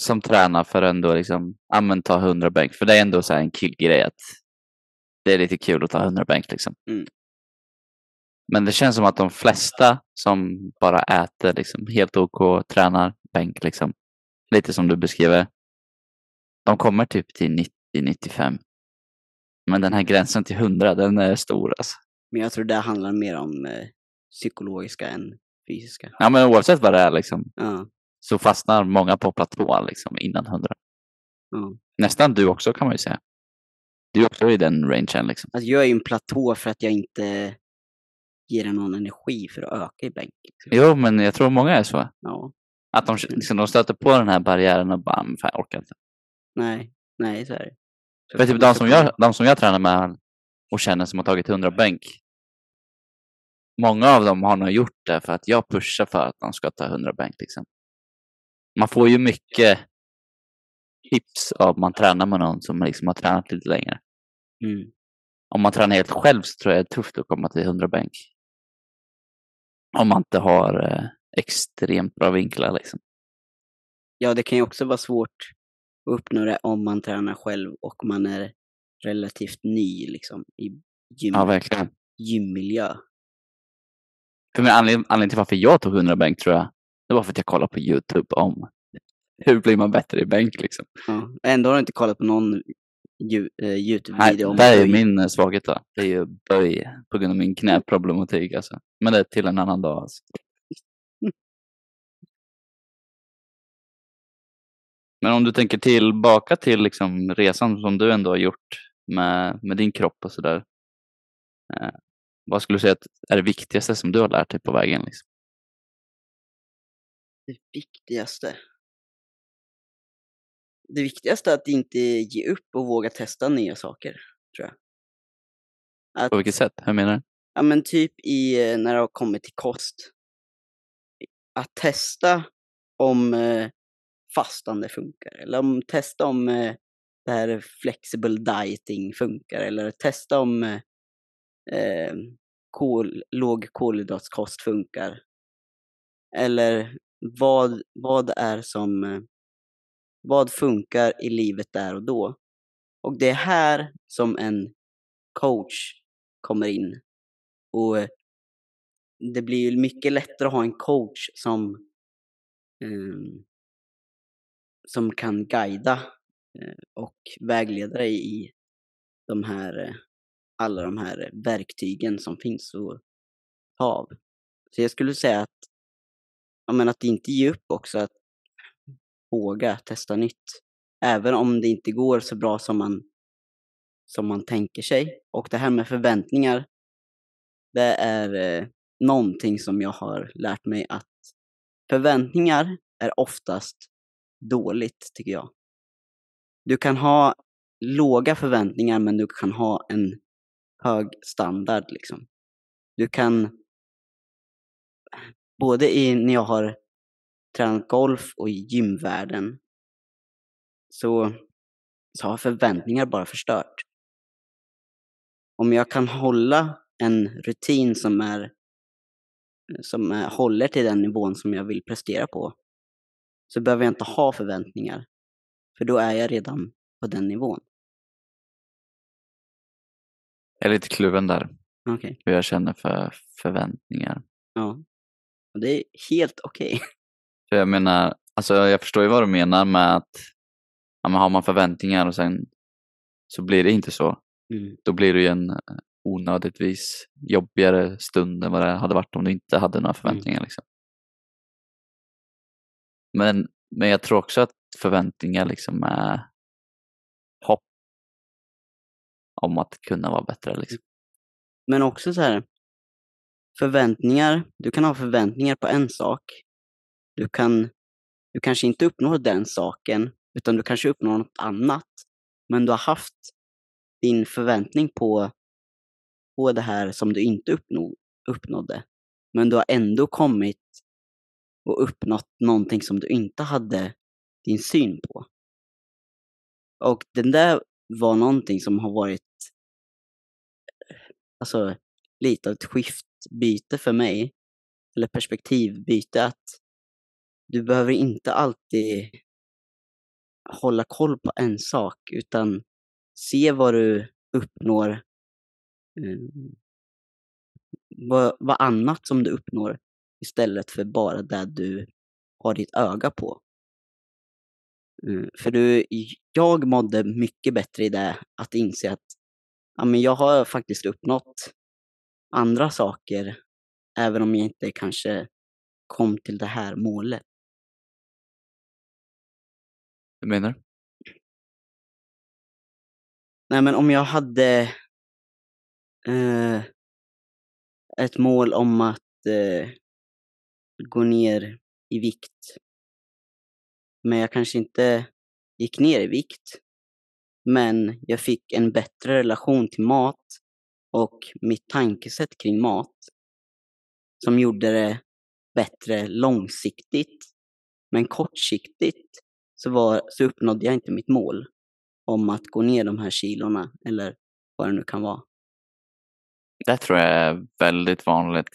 S2: som tränar för ändå liksom, ta 100 bänk, för det är ändå så här en killgrej att det är lite kul att ta 100 bänk. Liksom.
S1: Mm.
S2: Men det känns som att de flesta som bara äter liksom, helt OK, tränar bänk, liksom, lite som du beskriver, de kommer typ till 90-95. Men den här gränsen till 100, den är stor alltså.
S1: Men jag tror det handlar mer om eh, psykologiska än fysiska.
S2: Ja, men oavsett vad det är liksom,
S1: Ja,
S2: så fastnar många på platå liksom, innan 100.
S1: ja.
S2: Nästan du också kan man ju säga. Du är också i den rangen liksom.
S1: Alltså jag är ju en platå för att jag inte ger den någon energi för att öka i bänk. Liksom.
S2: Jo, men jag tror många är så.
S1: Ja,
S2: Att de, liksom, de stöter på den här barriären och bara, "Men fan, jag orkar inte.
S1: nej, nej så är det. Så
S2: För typ de som, jag, de som jag tränar med och känner som har tagit 100 bänk. Många av dem har nog gjort det för att jag pushar för att de ska ta 100 bänk. Liksom. Man får ju mycket tips av man tränar med någon som liksom har tränat lite längre.
S1: Mm.
S2: Om man tränar helt själv så tror jag det är tufft att komma till 100 bänk. Om man inte har eh, extremt bra vinklar liksom.
S1: Ja, det kan ju också vara svårt att uppnå det om man tränar själv och man är relativt ny liksom i gym,
S2: Ja, verkligen.
S1: gymmiljö.
S2: För min anledning, anledning till varför jag tog 100 bänk tror jag, det var för att jag kollade på YouTube om hur blir man bättre i bänk liksom.
S1: Ja. Ändå har du inte kollat på någon eh,
S2: Nej,
S1: Youtube-video
S2: det är min eh, svaghet då. Det är ju böj på grund av min knäproblematik alltså. Men det är till en annan dag alltså. Men om du tänker tillbaka till liksom resan som du ändå har gjort med, med din kropp och sådär. Eh, vad skulle du säga att är det viktigaste som du har lärt dig på vägen? Liksom?
S1: Det viktigaste. Det viktigaste är att inte ge upp och våga testa nya saker, tror jag. Att,
S2: På vilket sätt? Hur menar du?
S1: ja men typ i, eh, när det har kommit till kost. Att testa om eh, fastande funkar, eller om, testa om eh, det här flexible dieting funkar, eller testa om eh, eh, kol, låg kolhydratskost funkar. Eller vad, vad är som, eh, vad funkar i livet där och då? Och det är här som en coach kommer in. Och eh, det blir ju mycket lättare att ha en coach som, ehm, som kan guida eh, och vägleda dig i de här, eh, alla de här verktygen som finns att ta av. Så jag skulle säga att, ja, men att inte ge upp också, att våga testa nytt. Även om det inte går så bra som man, som man tänker sig. Och det här med förväntningar, det är eh, någonting som jag har lärt mig att förväntningar är oftast dåligt, tycker jag. Du kan ha låga förväntningar, men du kan ha en hög standard, liksom. Du kan både i, när jag har tränat golf och i gymvärlden så, så har förväntningar bara förstört. Om jag kan hålla en rutin som är som är, håller till den nivån som jag vill prestera på så behöver jag inte ha förväntningar. För då är jag redan på den nivån.
S2: Jag är lite kluven där,
S1: Okej.
S2: hur jag känner för förväntningar.
S1: Ja. Och det är helt okej.
S2: För jag menar, alltså jag förstår ju vad du menar med att ja, men har man förväntningar och sen så blir det inte så.
S1: Mm.
S2: Då blir det ju en eh, onödigtvis jobbigare stund än vad det hade varit om du inte hade några förväntningar. Liksom. Men, men jag tror också att förväntningar liksom är hopp om att kunna vara bättre. Liksom.
S1: Men också så här, förväntningar, du kan ha förväntningar på en sak. Du kan, du kanske inte uppnår den saken, utan du kanske uppnår något annat. Men du har haft din förväntning på, på det här som du inte uppnå, uppnådde. Men du har ändå kommit och uppnått någonting som du inte hade din syn på. Och den där var någonting som har varit eh, alltså, lite av ett skiftbyte för mig. Eller perspektivbyte att du behöver inte alltid hålla koll på en sak utan se vad du uppnår. Eh, vad, vad annat som du uppnår istället för bara det du har ditt öga på. Mm, för du, jag mådde mycket bättre i det, att inse att ja, men jag har faktiskt uppnått andra saker, även om jag inte kanske kom till det här målet.
S2: Hur menar du?
S1: Nej, men om jag hade eh, ett mål om att eh, gå ner i vikt, men jag kanske inte gick ner i vikt, men jag fick en bättre relation till mat och mitt tankesätt kring mat som gjorde det bättre långsiktigt. Men kortsiktigt så, var, så uppnådde jag inte mitt mål om att gå ner de här kilorna eller vad det nu kan vara.
S2: Det tror jag är väldigt vanligt.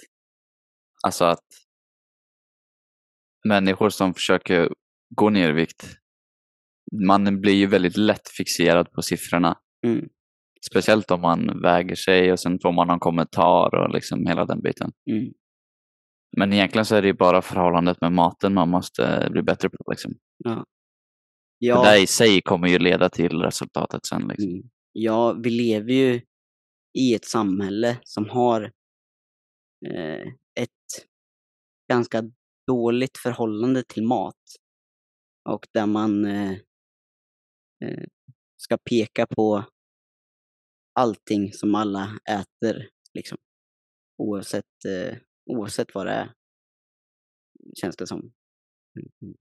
S2: Alltså att människor som försöker gå ner i vikt, man blir ju väldigt lätt fixerad på siffrorna.
S1: Mm.
S2: Speciellt om man väger sig och sen får man någon kommentar och liksom hela den biten.
S1: Mm.
S2: Men egentligen så är det ju bara förhållandet med maten man måste bli bättre på. Liksom.
S1: Ja.
S2: Det
S1: Ja,
S2: där i sig kommer ju leda till resultatet sen. Liksom.
S1: mm. ja, vi lever ju i ett samhälle som har eh, ett ganska dåligt förhållande till mat. Och där man eh, eh, ska peka på allting som alla äter, liksom. Oavsett, eh, oavsett vad det är, känns det som. Mm.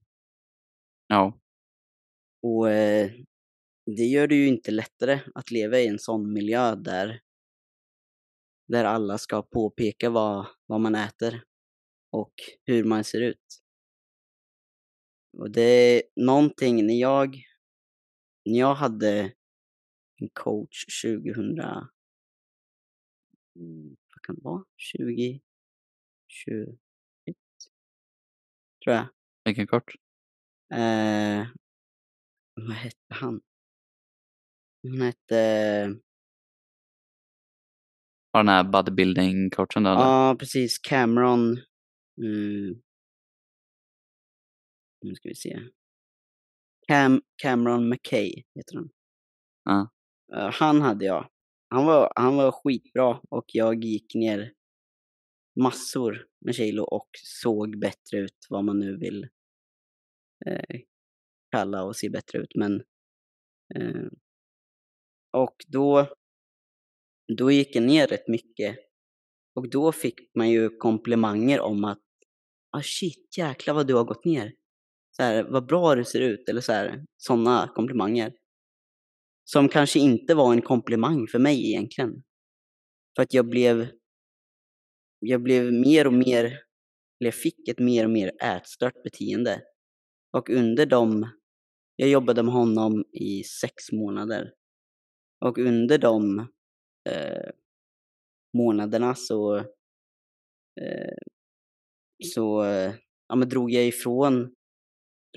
S2: Ja,
S1: Och eh, det gör det ju inte lättare att leva i en sån miljö där, där alla ska påpeka vad, vad man äter och hur man ser ut. Och det är någonting, när jag, när jag hade en coach 2000, mm, vad kan det vara, 20, 21, tror jag.
S2: vilken kort.
S1: Eh, vad hette han? Han hette...
S2: Har den här bodybuilding-coachen där? eller?
S1: Ja, precis. Cameron... Mm, nu ska vi se. Cam, Cameron McKay heter han.
S2: Ja.
S1: Han hade jag. Han var, han var skitbra och jag gick ner massor med kilo och såg bättre ut, vad man nu vill eh, kalla och se bättre ut. Men, eh, och då, då gick jag ner rätt mycket. Och då fick man ju komplimanger om att ah shit, jäklar vad du har gått ner. Så här, vad bra du ser ut, eller så här, sådana komplimanger. Som kanske inte var en komplimang för mig egentligen. För att jag blev, jag blev mer och mer eller jag fick ett mer och mer ätstört beteende. Och under de jag jobbade med honom i sex månader. Och under de eh, månaderna så, eh, så ja, men drog jag ifrån,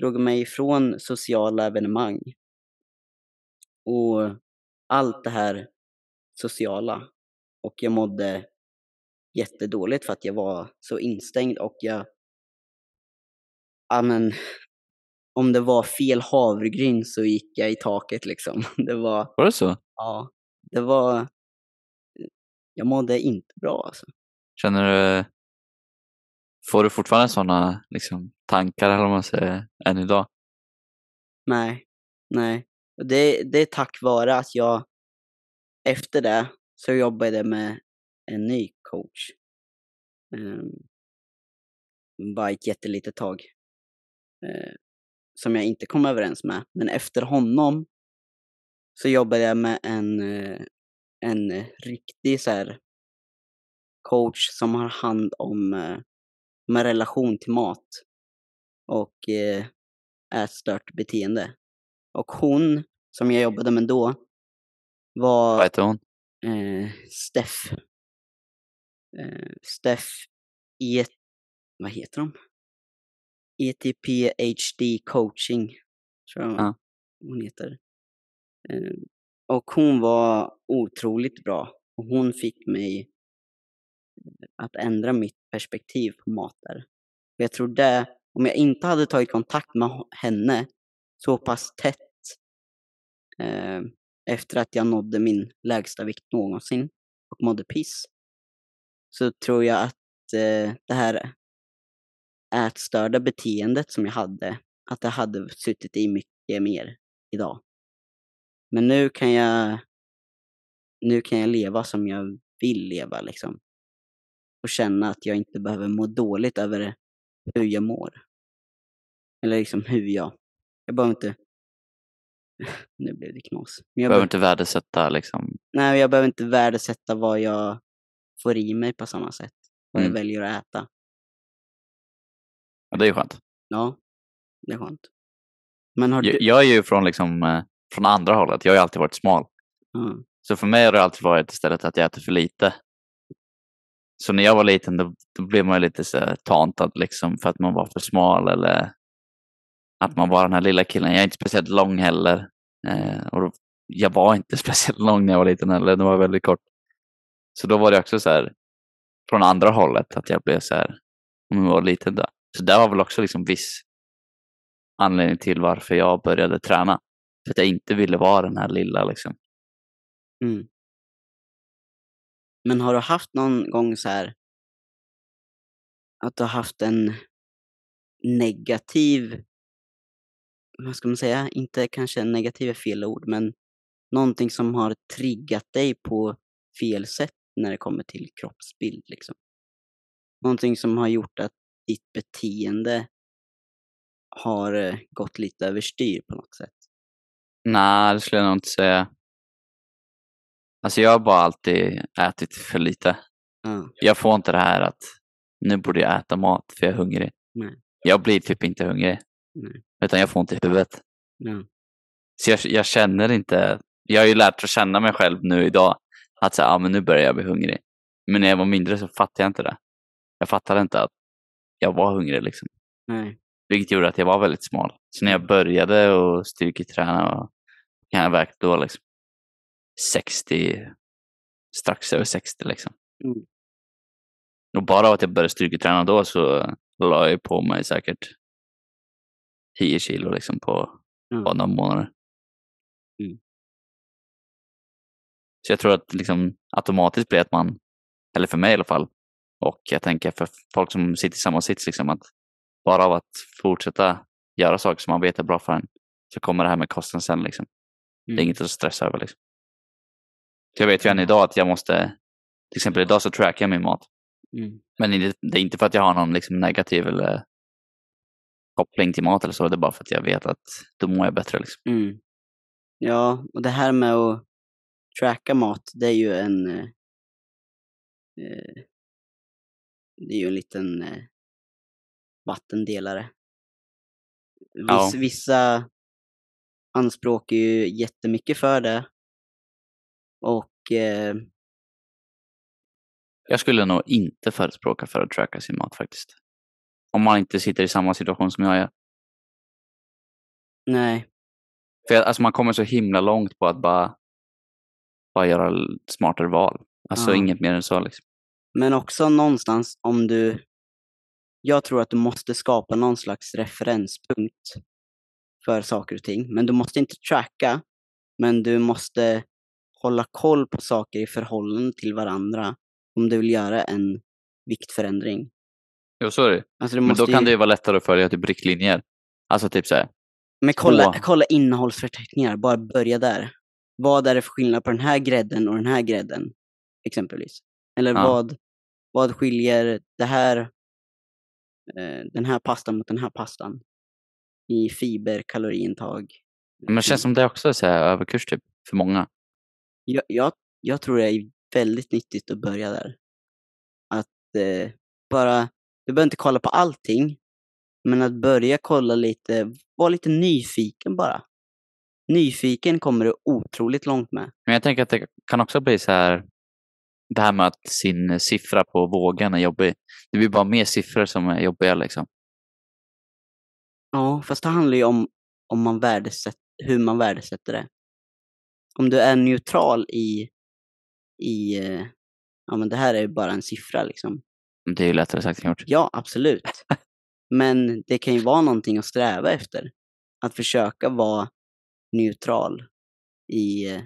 S1: drog mig ifrån sociala evenemang. Och allt det här sociala. Och jag mådde jättedåligt för att jag var så instängd och jag, ja men, om det var fel havregryn så gick jag i taket liksom. Det var,
S2: Var det så?
S1: ja, det var, jag mådde inte bra alltså.
S2: Känner du, får du fortfarande sådana liksom, tankar eller vad man säger än idag?
S1: Nej, nej. Det, det är tack vare att jag efter det så jobbade jag med en ny coach. Um, bara ett jättelitet tag. Eh, som jag inte kom överens med. Men efter honom så jobbade jag med en, eh, en riktig så här, coach som har hand om eh, med relation till mat och eh, ätstört beteende. Och hon som jag jobbade med då var
S2: Vad heter hon?
S1: eh, Steff. Eh, Steff E... Vad heter de? ETP HD coaching, tror jag
S2: Ja.
S1: hon heter. Eh, och hon var otroligt bra. Och hon fick mig att ändra mitt perspektiv på mat där. För jag tror det, om jag inte hade tagit kontakt med henne så pass tätt eh, efter att jag nådde min lägsta vikt någonsin och mådde piss, så tror jag att eh, det här ätstörda beteendet som jag hade, att det hade suttit i mycket mer idag. Men nu kan jag, nu kan jag leva som jag vill leva liksom. Och känna att jag inte behöver må dåligt över hur jag mår. Eller liksom hur jag, jag behöver inte, nu blev det knas. Men jag
S2: behöver inte värdesätta liksom.
S1: Nej, jag behöver inte värdesätta vad jag får i mig på samma sätt. Vad
S2: Mm.
S1: jag väljer att äta.
S2: Ja, det är skönt.
S1: Ja, det är skönt. Men har
S2: Jag,
S1: du...
S2: jag är ju från, liksom, eh, från andra hållet. Jag har ju alltid varit smal.
S1: Ja.
S2: Så för mig har det alltid varit istället att jag äter för lite. Så när jag var liten då, då blev man ju lite så här tantad liksom för att man var för smal eller att man var den här lilla killen. Jag är inte speciellt lång heller. Eh, och då, jag var inte speciellt lång när jag var liten heller. Det var väldigt kort. Så då var det också så här från andra hållet att jag blev så här om jag var liten då. Så det var väl också liksom viss anledning till varför jag började träna. För att jag inte ville vara den här lilla liksom.
S1: Mm. Men har du haft någon gång så här att du har haft en negativ, vad ska man säga, inte kanske en negativ är fel ord, men någonting som har triggat dig på fel sätt när det kommer till kroppsbild liksom? Någonting som har gjort att ditt beteende har eh, gått lite överstyr på något sätt?
S2: Nej, det skulle jag nog inte säga. Alltså jag har bara alltid ätit för lite.
S1: Ja.
S2: Jag får inte det här att nu borde jag äta mat för jag är hungrig.
S1: Nej.
S2: Jag blir typ inte hungrig.
S1: Nej.
S2: Utan jag får ont i huvudet.
S1: Ja.
S2: Så jag, jag känner inte, jag har ju lärt att känna mig själv nu idag. Att säga, ah, men nu börjar jag bli hungrig. Men när jag var mindre så fattade jag inte det. Jag fattade inte att jag var hungrig liksom.
S1: Nej.
S2: Vilket gjorde att jag var väldigt smal. Så när jag började och styrketräna och kan jag verkligen då liksom 60, strax över 60 liksom.
S1: Mm.
S2: Och bara av att jag började styrketräna då så la jag på mig säkert 10 kilo liksom på
S1: Ja.
S2: bara några månader.
S1: Mm.
S2: Så jag tror att liksom automatiskt blir att man, eller för mig i alla fall, och jag tänker för folk som sitter i samma sits, liksom att bara av att fortsätta göra saker som man vet är bra för en så kommer det här med kosten sen. Liksom. Det är
S1: Mm.
S2: inget att stressa över. Liksom. Jag vet ju än idag att jag måste, till exempel idag så trackar jag min mat.
S1: Mm.
S2: Men det det är inte för att jag har någon liksom negativ eller koppling till mat eller så. Det är bara för att jag vet att då mår jag bättre. Liksom.
S1: Mm. Ja, och det här med att tracka mat, det är ju en... Eh, eh, det är ju en liten... Eh, vattendelare. Viss,
S2: Ja.
S1: Vissa anspråkar ju jättemycket för det. Och eh,
S2: Jag skulle nog inte förespråka för att tracka sin mat faktiskt. Om man inte sitter i samma situation som jag är.
S1: nej,
S2: För alltså man kommer så himla långt på att bara, bara göra smartare val. Alltså
S1: Ja.
S2: inget mer än så liksom.
S1: Men också någonstans om du... Jag tror att du måste skapa någon slags referenspunkt för saker och ting. Men du måste inte tracka, men du måste hålla koll på saker i förhållande till varandra om du vill göra en viktförändring.
S2: Jo, så är det.
S1: Alltså
S2: Men då kan
S1: ju...
S2: det ju vara lättare att följa typ riktlinjer. Alltså typ såhär,
S1: Men kolla,
S2: Två.
S1: kolla innehållsförteckningar, bara börja där. Vad är det för skillnad på den här grädden och den här grädden? Exempelvis. Eller
S2: Ja.
S1: vad, vad skiljer det här, eh, den här pastan mot den här pastan? I fiber, kaloriintag.
S2: men det känns som det också är så överkurs typ, för många.
S1: jag, jag, jag tror det är väldigt nyttigt att börja där. Att eh, bara, du behöver inte kolla på allting, men att börja kolla lite, vara lite nyfiken bara. Nyfiken kommer du otroligt långt med.
S2: Men jag tänker att det kan också bli så här, det här med att sin siffra på vågen är jobbig. Det blir bara mer siffror som är jobbiga liksom.
S1: Ja, fast det handlar ju om, om man värdesätt, hur man värdesätter det. Om du är neutral i, i eh, ja men det här är ju bara en siffra liksom.
S2: Det är ju lättare sagt än gjort.
S1: Ja, absolut. Men det kan ju vara någonting att sträva efter. Att försöka vara neutral i, eh,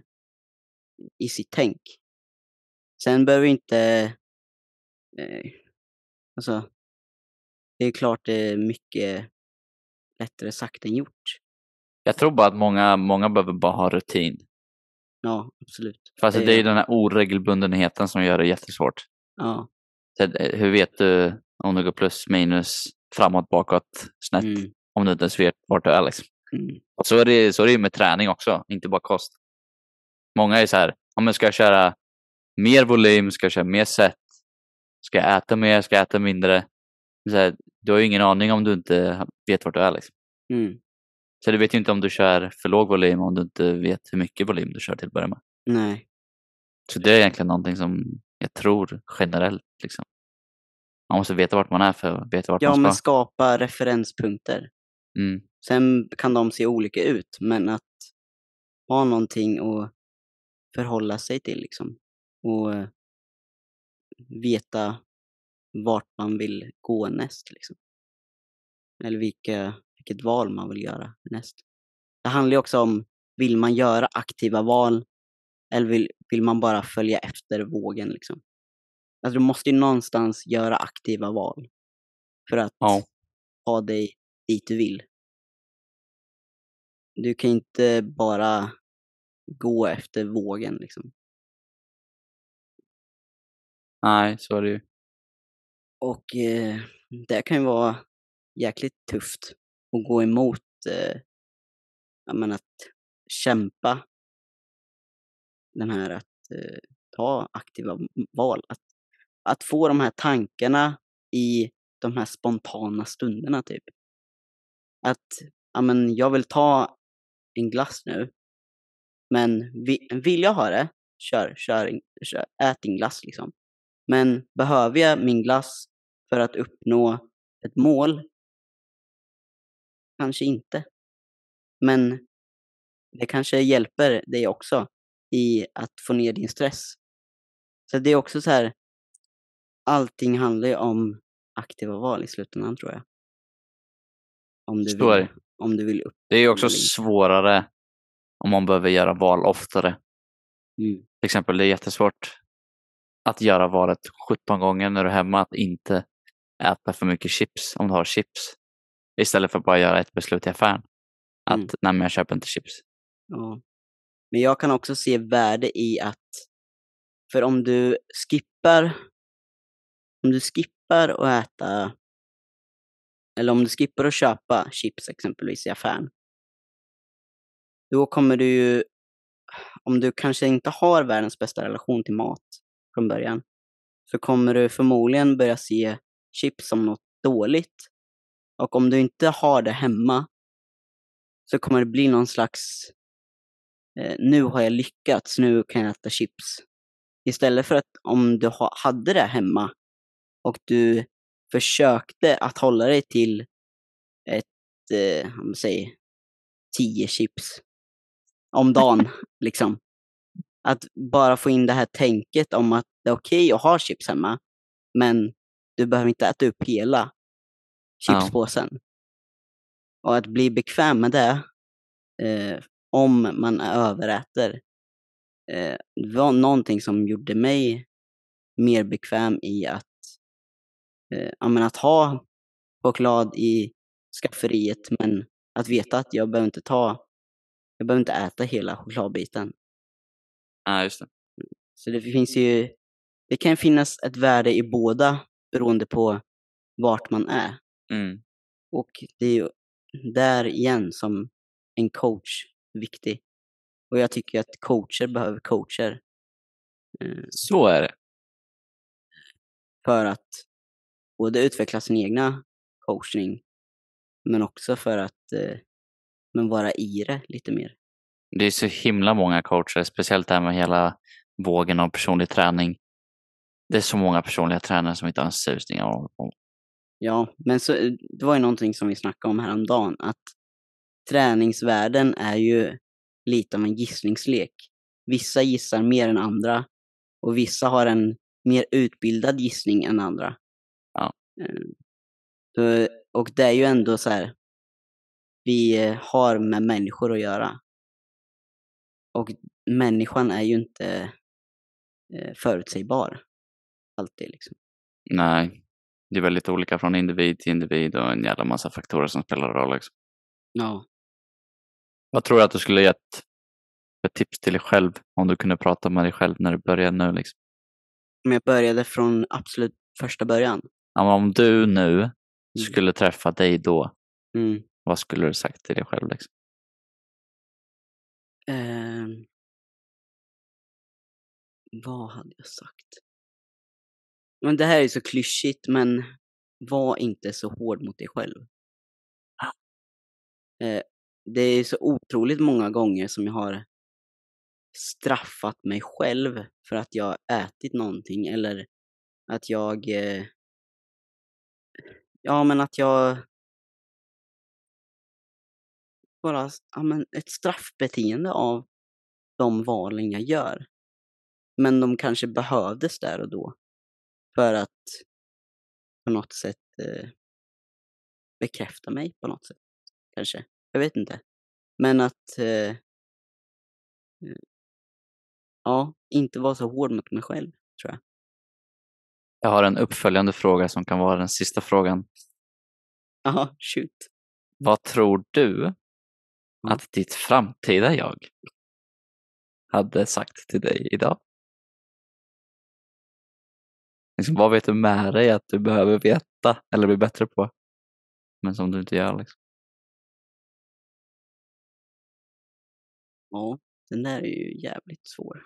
S1: i sitt tänk. Sen behöver inte... Eh, alltså, det är klart det är mycket lättare sagt än gjort.
S2: Jag tror bara att många, många behöver bara ha rutin.
S1: Ja, absolut.
S2: För alltså,
S1: Det-
S2: det är ju den här oregelbundenheten som gör det jättesvårt.
S1: Ja.
S2: Så, eh, hur vet du om du går plus, minus, framåt, bakåt, snett,
S1: Mm,
S2: om du inte ens vet vart du är liksom.
S1: mm,
S2: Och så är det, så är det ju med träning också, inte bara kost. Många är så här, ja, men ska jag köra mer volym, ska jag köra mer set, ska jag äta mer, ska jag äta mindre? Så här, du har ju ingen aning om du inte vet vart du är. Liksom.
S1: mm.
S2: Så du vet ju inte om du kör för låg volym om du inte vet hur mycket volym du kör till att börja med.
S1: Nej.
S2: Så det är egentligen någonting som jag tror generellt. Liksom. Man måste veta vart man är för att veta vart
S1: Ja,
S2: man
S1: men
S2: ska.
S1: skapa referenspunkter.
S2: Mm.
S1: Sen kan de se olika ut, men att ha någonting att förhålla sig till liksom. Och eh, veta vart man vill gå näst liksom. Eller vilka, vilket val man vill göra näst. Det handlar ju också om, vill man göra aktiva val eller vill, vill man bara följa efter vågen liksom? Alltså du måste ju någonstans göra aktiva val för att
S2: Ja.
S1: ha dig dit du vill. Du kan inte bara gå efter vågen liksom.
S2: Nej, så är det ju.
S1: Och eh, det kan ju vara jäkligt tufft att gå emot, eh, ja, men att kämpa den här att eh, ta aktiva val. Att, att få de här tankarna i de här spontana stunderna typ. Att, ja men jag vill ta en glass nu. Men vi, vill jag ha det, kör, kör, kör, ät din glass liksom. Men behöver jag min glass för att uppnå ett mål? Kanske inte. Men det kanske hjälper dig också i att få ner din stress. Så det är också så här, allting handlar ju om aktiva val i slutändan tror jag. Om du vill, om du vill upp.
S2: Det är också svårare om man behöver göra val oftare.
S1: Mm.
S2: Till exempel, det är jättesvårt att göra valet 17 gånger när du är hemma att inte äta för mycket chips om du har chips. Istället för att bara göra ett beslut i affären. Att
S1: Mm.
S2: nej, men jag köper inte chips.
S1: Ja. Men jag kan också se värde i att, för om du skippar, om du skippar att äta, eller om du skippar att köpa chips exempelvis i affären, då kommer du ju, om du kanske inte har världens bästa relation till mat från början, så kommer du förmodligen börja se chips som något dåligt Och om du inte har det hemma så kommer det bli någon slags, eh, nu har jag lyckats, nu kan jag äta chips. Istället för att om du ha, hade det hemma och du försökte att hålla dig till ett, eh, om säger, tio chips om dagen, liksom. Att bara få in det här tänket om att det är okej okay att ha chips hemma, men du behöver inte äta upp hela chipspåsen. Ja. Och att bli bekväm med det, eh, om man överäter, eh, det var någonting som gjorde mig mer bekväm i att, eh, att ha choklad i skafferiet, men att veta att jag behöver inte ta, jag behöver inte äta hela chokladbiten.
S2: Ja, just det.
S1: Så det finns ju, det kan finnas ett värde i båda beroende på vart man är.
S2: Mm.
S1: Och det är ju där igen som en coach är viktig. Och jag tycker att coacher behöver coacher.
S2: Eh, Så är det.
S1: För att både utveckla sin egna coachning, men också för att eh, men vara i det lite mer.
S2: Det är så himla många coacher, speciellt det här med hela vågen av personlig träning. Det är så många personliga tränare som inte har en susning om.
S1: Ja, men så, det var ju någonting som vi snackade om häromdagen, att träningsvärlden är ju lite av en gissningslek. Vissa gissar mer än andra och vissa har en mer utbildad gissning än andra.
S2: Ja.
S1: Eh, och det är ju ändå så här, vi har med människor att göra. Och människan är ju inte eh, förutsägbar alltid. Liksom.
S2: Nej, det är väldigt olika från individ till individ och en jävla massa faktorer som spelar roll. Liksom.
S1: Ja.
S2: Vad tror du att du skulle gett för tips till dig själv om du kunde prata med dig själv när du började nu? Liksom?
S1: Om jag började från absolut första början?
S2: Ja, om du nu mm. skulle träffa dig då,
S1: mm.
S2: vad skulle du sagt till dig själv? Liksom?
S1: Eh, Ehm, vad hade jag sagt? Men det här är så klyschigt, men var inte så hård mot dig själv. Eh, det är så otroligt många gånger som jag har straffat mig själv för att jag ätit någonting eller att jag... Eh, ja, men att jag... Bara ja, men ett straffbeteende av de valen jag gör. Men de kanske behövdes där och då. För att på något sätt eh, bekräfta mig på något sätt. Kanske. Jag vet inte. Men att eh, eh ja, inte vara så hård mot mig själv, tror jag.
S2: Jag har en uppföljande fråga som kan vara den sista frågan.
S1: Jaha, shoot.
S2: Vad tror du att ditt framtida jag hade sagt till dig idag? Liksom, vad vet du med dig att du behöver veta eller bli bättre på? Men som du inte gör. Liksom.
S1: Ja, den där är ju jävligt svår.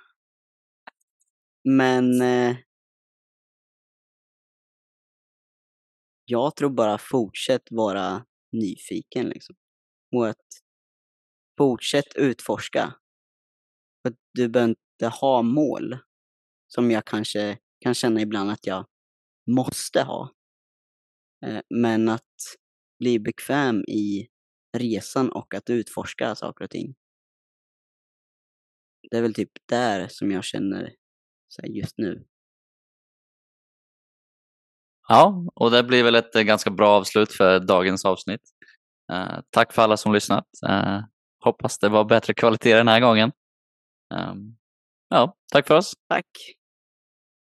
S1: Men eh, jag tror bara fortsätt vara nyfiken liksom. Och att fortsätt utforska. Du behöver inte ha mål som jag kanske kan känna ibland att jag måste ha. Eh, men att bli bekväm i resan och att utforska saker och ting. Det är väl typ där som jag känner just nu.
S2: Ja, och det blir väl ett eh, ganska bra avslut för dagens avsnitt. Eh, tack för alla som lyssnat. Hoppas det var bättre kvalitet den här gången. Um, ja, tack för oss.
S1: Tack.